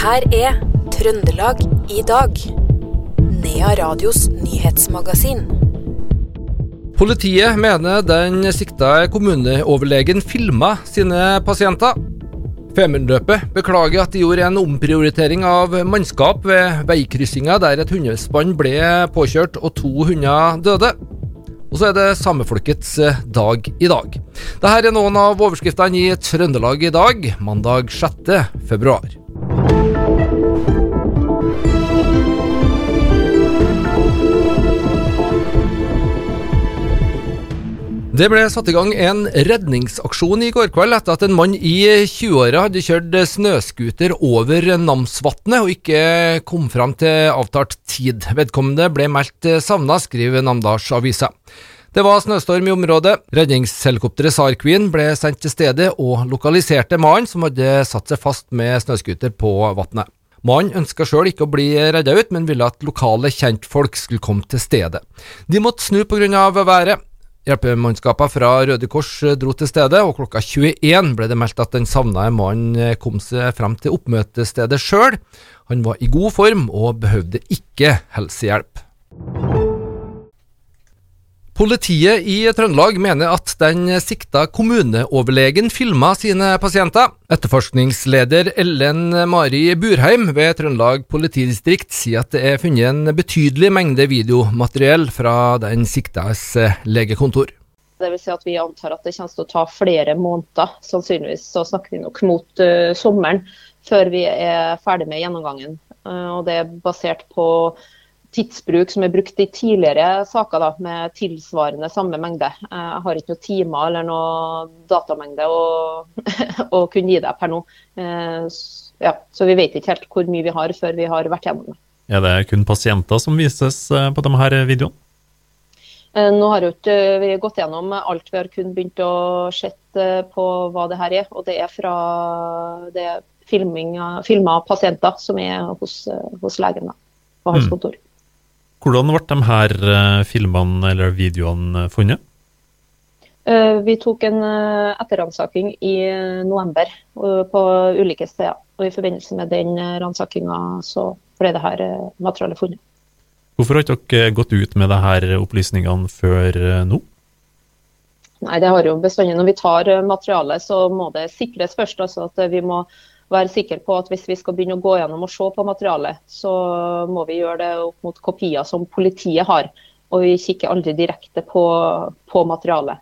her er Trøndelag i dag. Nea Radios nyhetsmagasin. Politiet mener den sikta kommuneoverlegen filma sine pasienter. Femundløpet beklager at de gjorde en omprioritering av mannskap ved veikryssinga der et hundespann ble påkjørt og to hunder døde. Og så er det samefolkets dag i dag. Dette er noen av overskriftene i Trøndelag i dag, mandag 6. februar. Det ble satt i gang en redningsaksjon i går kveld etter at en mann i 20-åra hadde kjørt snøscooter over Namsvatnet og ikke kom fram til avtalt tid. Vedkommende ble meldt savna, skriver Namdalsavisa. Det var snøstorm i området. Redningshelikopteret SAR Queen ble sendt til stedet og lokaliserte mannen som hadde satt seg fast med snøscooter på vannet. Mannen ønska sjøl ikke å bli redda ut, men ville at lokale kjentfolk skulle komme til stedet. De måtte snu pga. været. Hjelpemannskaper fra Røde Kors dro til stedet, og klokka 21 ble det meldt at den savna mannen kom seg frem til oppmøtestedet sjøl. Han var i god form og behøvde ikke helsehjelp. Politiet i Trøndelag mener at den sikta kommuneoverlegen filma sine pasienter. Etterforskningsleder Ellen Mari Burheim ved Trøndelag politidistrikt sier at det er funnet en betydelig mengde videomateriell fra den siktas legekontor. Det vil si at Vi antar at det kommer til å ta flere måneder. Sannsynligvis så snakker vi nok mot uh, sommeren før vi er ferdig med gjennomgangen. Uh, og Det er basert på tidsbruk som er brukt i tidligere saker da, med tilsvarende samme mengde. Jeg har ikke noen timer eller noen datamengde å, å kunne gi deg per nå. Eh, ja, så vi vet ikke helt hvor mye vi har før vi har vært gjennom det. Er det kun pasienter som vises eh, på de her videoene? Eh, nå har ikke vi gått gjennom alt, vi har kun begynt å se på hva det her er. Og det er fra det filming, filma pasienter som er hos, hos legen da, på hans mm. Hvordan ble de her eh, filmene eller videoene eh, funnet? Eh, vi tok en etterransaking i november på ulike steder. Og I forbindelse med den ransakinga så ble det her materialet funnet. Hvorfor har ikke dere gått ut med det her opplysningene før nå? Nei, det har jo bestandig Når vi tar materialet, så må det sikres først. altså at vi må være sikker på at hvis vi skal begynne å gå gjennom og se på materialet, så må vi gjøre det opp mot kopier som politiet har. Og vi kikker aldri direkte på, på materialet.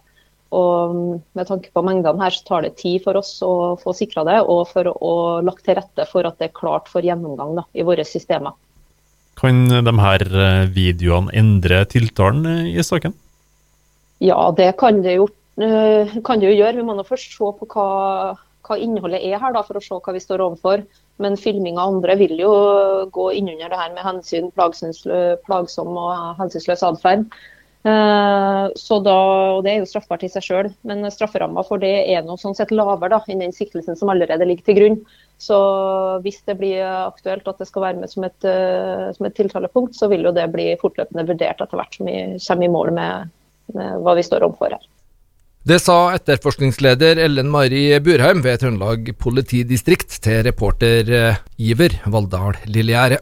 Og med tanke på mengdene her, så tar det tid for oss å få sikra det, og for å lagt til rette for at det er klart for gjennomgang da, i våre systemer. Kan de her eh, videoene endre tiltalen eh, i saken? Ja, det kan det jo, eh, kan det jo gjøre. Vi må nå først se på hva hva innholdet er her, da, for å se hva vi står overfor. Men filming av andre vil jo gå innunder det her med hensyn, plagsom og hensynsløs atferd. Eh, så da, og Det er jo straffbart i seg sjøl, men strafferamma for det er noe sånn sett lavere enn den siktelsen som allerede ligger til grunn. Så hvis det blir aktuelt at det skal være med som et, uh, som et tiltalepunkt, så vil jo det bli fortløpende vurdert etter hvert som vi kommer i mål med, med hva vi står overfor her. Det sa etterforskningsleder Ellen Mari Burheim ved Trøndelag politidistrikt til reporter eh, Iver Valldal Lillegjerde.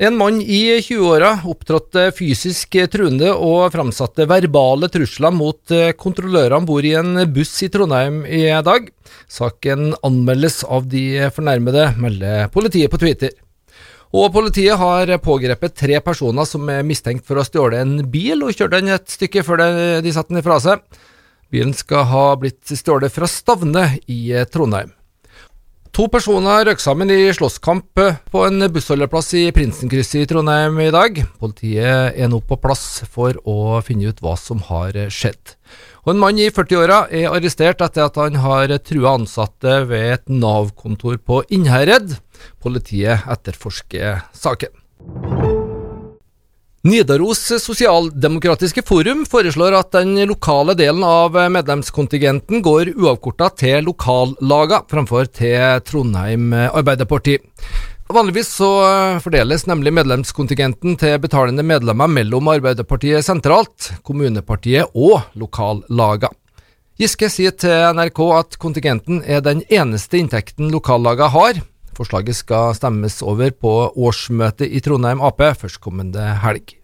En mann i 20-åra opptrådte fysisk truende og framsatte verbale trusler mot eh, kontrollører om bord i en buss i Trondheim i dag. Saken anmeldes av de fornærmede, melder politiet på Twitter. Og politiet har pågrepet tre personer som er mistenkt for å ha stjålet en bil og kjørt den et stykke før de satte den fra seg. Bilen skal ha blitt stjålet fra Stavne i Trondheim. To personer røk sammen i slåsskamp på en bussholdeplass i Prinsenkrysset i Trondheim i dag. Politiet er nå på plass for å finne ut hva som har skjedd. Og En mann i 40-åra er arrestert etter at han har trua ansatte ved et Nav-kontor på Innherred. Politiet etterforsker saken. Nidaros Sosialdemokratiske Forum foreslår at den lokale delen av medlemskontingenten går uavkorta til lokallaga, framfor til Trondheim Arbeiderparti. Vanligvis så fordeles nemlig medlemskontingenten til betalende medlemmer mellom Arbeiderpartiet sentralt, kommunepartiet og lokallaga. Giske sier til NRK at kontingenten er den eneste inntekten lokallaga har. Forslaget skal stemmes over på årsmøtet i Trondheim Ap førstkommende helg.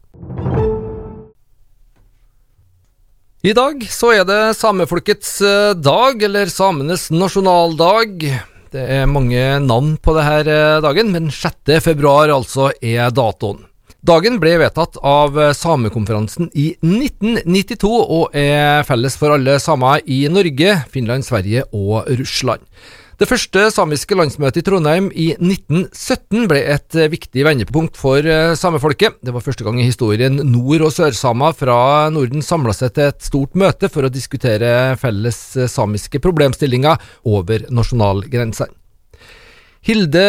I dag så er det samefolkets eh, dag, eller samenes nasjonaldag. Det er mange navn på denne dagen, men 6. februar altså er datoen. Dagen ble vedtatt av Samekonferansen i 1992 og er felles for alle samer i Norge, Finland, Sverige og Russland. Det første samiske landsmøtet i Trondheim i 1917 ble et viktig vendepunkt for eh, samefolket. Det var første gang i historien nord- og sørsamer fra Norden samla seg til et stort møte for å diskutere felles eh, samiske problemstillinger over nasjonalgrensene. Hilde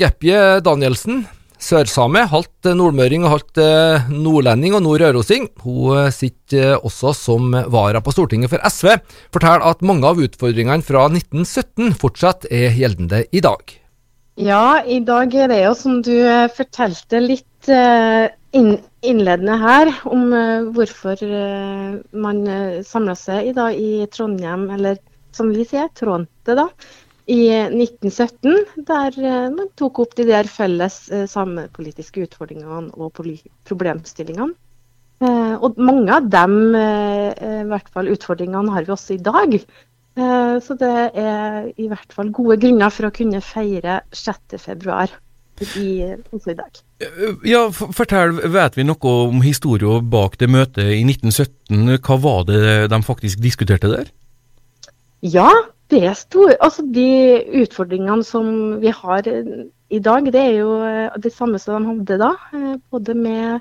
Gepje Danielsen sørsame, halvt nordmøring og halvt eh, nordlending og nordrørosing. Hun eh, sitter også som vara på Stortinget for SV, forteller at mange av utfordringene fra 1917 fortsatt er gjeldende i dag. Ja, i dag er det jo som du eh, fortalte litt innledende her, om hvorfor man samla seg i dag i Trondheim, eller som vi sier, Trånte, da i 1917, der eh, man tok opp de der felles eh, samepolitiske utfordringene og problemstillingene. Eh, og mange av dem, i hvert fall utfordringene, har vi også i dag. Så det er i hvert fall gode grunner for å kunne feire 6.2 i, også i dag. Ja, fortell, Vet vi noe om historien bak det møtet i 1917? Hva var det de faktisk diskuterte der? Ja, det er altså De utfordringene som vi har i dag, det er jo eh, det samme som de hadde da. Eh, både med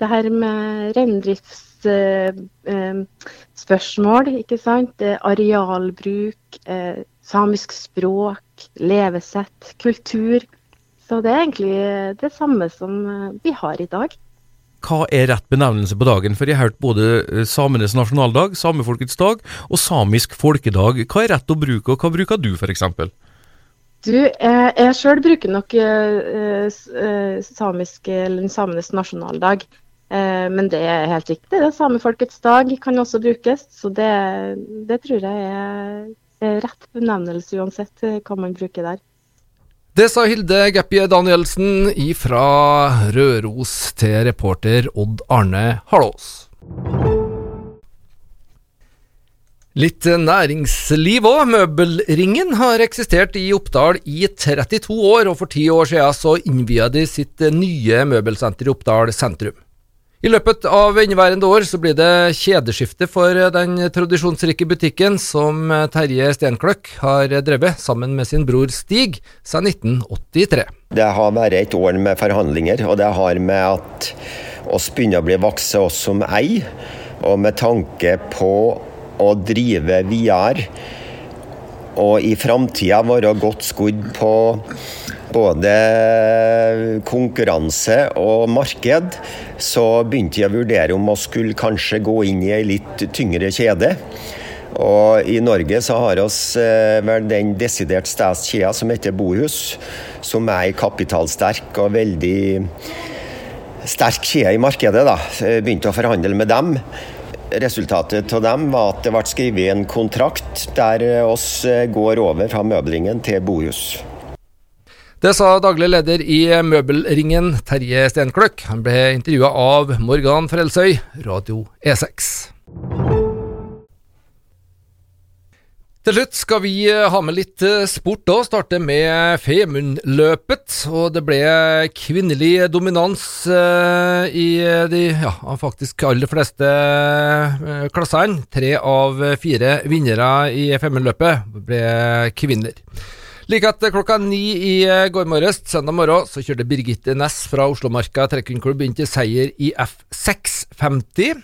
det her med reindriftsspørsmål, eh, ikke sant. Arealbruk, samisk språk, levesett, kultur. Så det er egentlig det samme som vi har i dag hva er rett benevnelse på dagen? For jeg har hørt både eh, samenes nasjonaldag, samefolkets dag og samisk folkedag. Hva er rett å bruke, og hva bruker du f.eks.? Du, jeg, jeg sjøl bruker nok uh, uh, samisk, eller samenes nasjonaldag. Eh, men det er helt riktig. Det samefolkets dag kan også brukes. Så det, det tror jeg er rett benevnelse uansett hva man bruker der. Det sa Hilde Gappie Danielsen ifra Røros til reporter Odd Arne Hallås. Litt næringsliv òg. Møbelringen har eksistert i Oppdal i 32 år, og for ti år siden så innvia de sitt nye møbelsenter i Oppdal sentrum. I løpet av inneværende år så blir det kjedeskifte for den tradisjonsrike butikken som Terje Stenkløkk har drevet sammen med sin bror Stig siden 1983. Det har vært et år med forhandlinger, og det har med at oss begynner å bli vokse oss som ei, og med tanke på å drive videre og i framtida være godt skodd på både konkurranse og marked, så begynte jeg å vurdere om vi skulle kanskje gå inn i ei litt tyngre kjede. Og I Norge så har vi eh, vel den desidert største kjeda som heter Bohus, som er kapitalsterk og veldig sterk kjede i markedet. da. Begynte å forhandle med dem. Resultatet av dem var at det ble skrevet en kontrakt der oss går over fra møblingen til Bohus. Det sa daglig leder i Møbelringen, Terje Stenkløkk. Han ble intervjua av Morgan Frelsøy, Radio E6. Til slutt skal vi ha med litt sport og starte med Femundløpet. Og det ble kvinnelig dominans eh, i de ja, faktisk aller fleste eh, klassene. Tre av fire vinnere i Femundløpet ble kvinner. Like etter klokka ni i eh, går morges, søndag morgen, så kjørte Birgitte Næss fra Oslomarka trekkingklubb inn til seier i F650.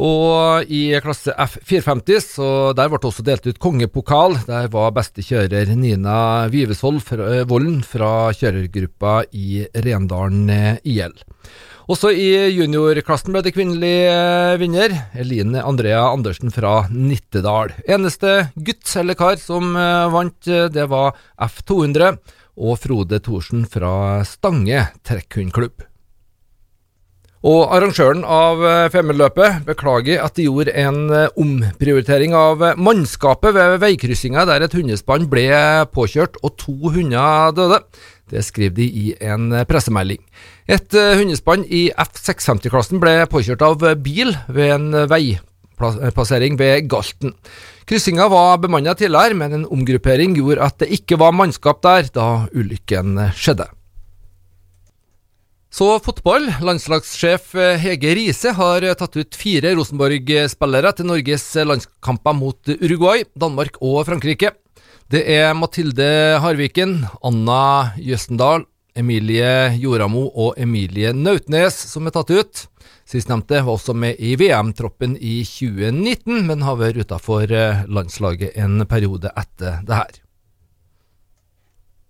Og i klasse F450, så der ble det også delt ut kongepokal. Der var beste kjører Nina Vivesvold eh, Volden fra kjørergruppa i Rendalen eh, IL. Også i juniorklassen ble det kvinnelig eh, vinner. Eline Andrea Andersen fra Nittedal. Eneste gutt eller kar som eh, vant, eh, det var F200 og Frode Thorsen fra Stange trekkhundklubb. Og arrangøren av Femundløpet beklager at de gjorde en omprioritering av mannskapet ved veikryssinga der et hundespann ble påkjørt og to hunder døde. Det skriver de i en pressemelding. Et hundespann i F650-klassen ble påkjørt av bil ved en veipassering ved Galten. Kryssinga var bemanna tidligere, men en omgruppering gjorde at det ikke var mannskap der da ulykken skjedde. Så fotball. Landslagssjef eh, Hege Riise har eh, tatt ut fire Rosenborg-spillere til Norges eh, landskamper mot Uruguay, Danmark og Frankrike. Det er Mathilde Harviken, Anna Jøstendal, Emilie Joramo og Emilie Nautnes som er tatt ut. Sistnevnte var også med i VM-troppen i 2019, men har vært utafor landslaget en periode etter det her.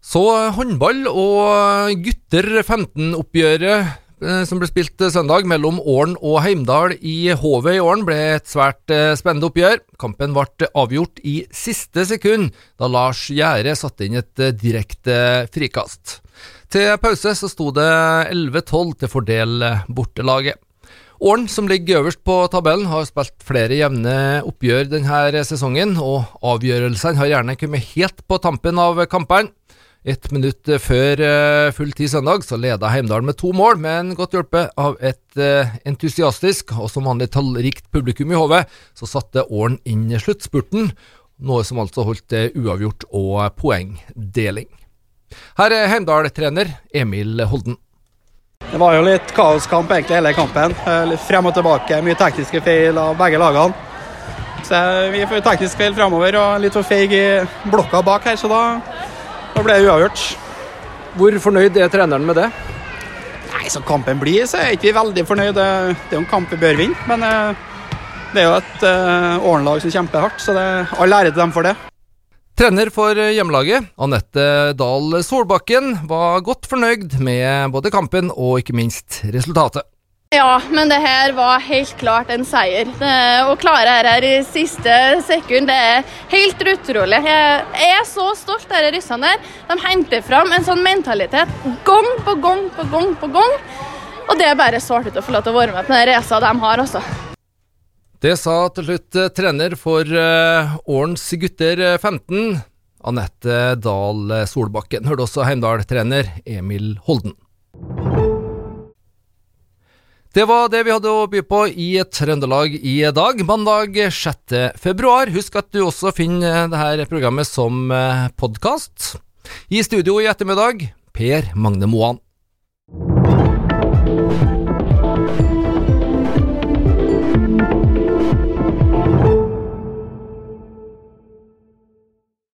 Så håndball og gutter 15-oppgjøret eh, som ble spilt søndag mellom Åren og Heimdal i Håvet i Åren, ble et svært eh, spennende oppgjør. Kampen ble avgjort i siste sekund, da Lars Gjære satte inn et eh, direkte frikast. Til pause så sto det 11-12 til fordel bortelaget. Åren, som ligger øverst på tabellen, har spilt flere jevne oppgjør denne sesongen, og avgjørelsene har gjerne kommet helt på tampen av kampene. Ett minutt før uh, full tid søndag så leda Heimdal med to mål, men godt hjulpet av et uh, entusiastisk og som vanlig tallrikt publikum i hodet, så satte Åren inn sluttspurten, noe som altså holdt til uavgjort og poengdeling. Her er Heimdal-trener Emil Holden. Det var jo litt kaoskamp egentlig hele kampen. Litt frem og tilbake, mye tekniske feil av begge lagene. Så Vi får teknisk feil fremover og litt for feig i blokka bak her, så da da ble det uavgjort. Hvor fornøyd er treneren med det? Nei, Som kampen blir, så er ikke vi veldig fornøyd. Det er jo en kamp vi bør vinne. Men eh, det er jo et uh, Åren-lag som kjemper hardt, så det er all ære til dem for det. Trener for hjemmelaget, Anette Dahl Solbakken, var godt fornøyd med både kampen og ikke minst resultatet. Ja, men det her var helt klart en seier. Å klare dette her i siste sekund, det er helt utrolig. Jeg er så stolt av disse ryssene der. De henter fram en sånn mentalitet gang på gang på gang på gang. Og det er bare sårt å få lov til å være med på den reisa de har, altså. Det sa til slutt eh, trener for uh, Årens gutter 15, eh, Anette Dahl Solbakken. Hørte også Heimdal-trener Emil Holden. Det var det vi hadde å by på i Trøndelag i dag, mandag 6. februar. Husk at du også finner dette programmet som eh, podkast. I studio i ettermiddag, Per Magne Moan.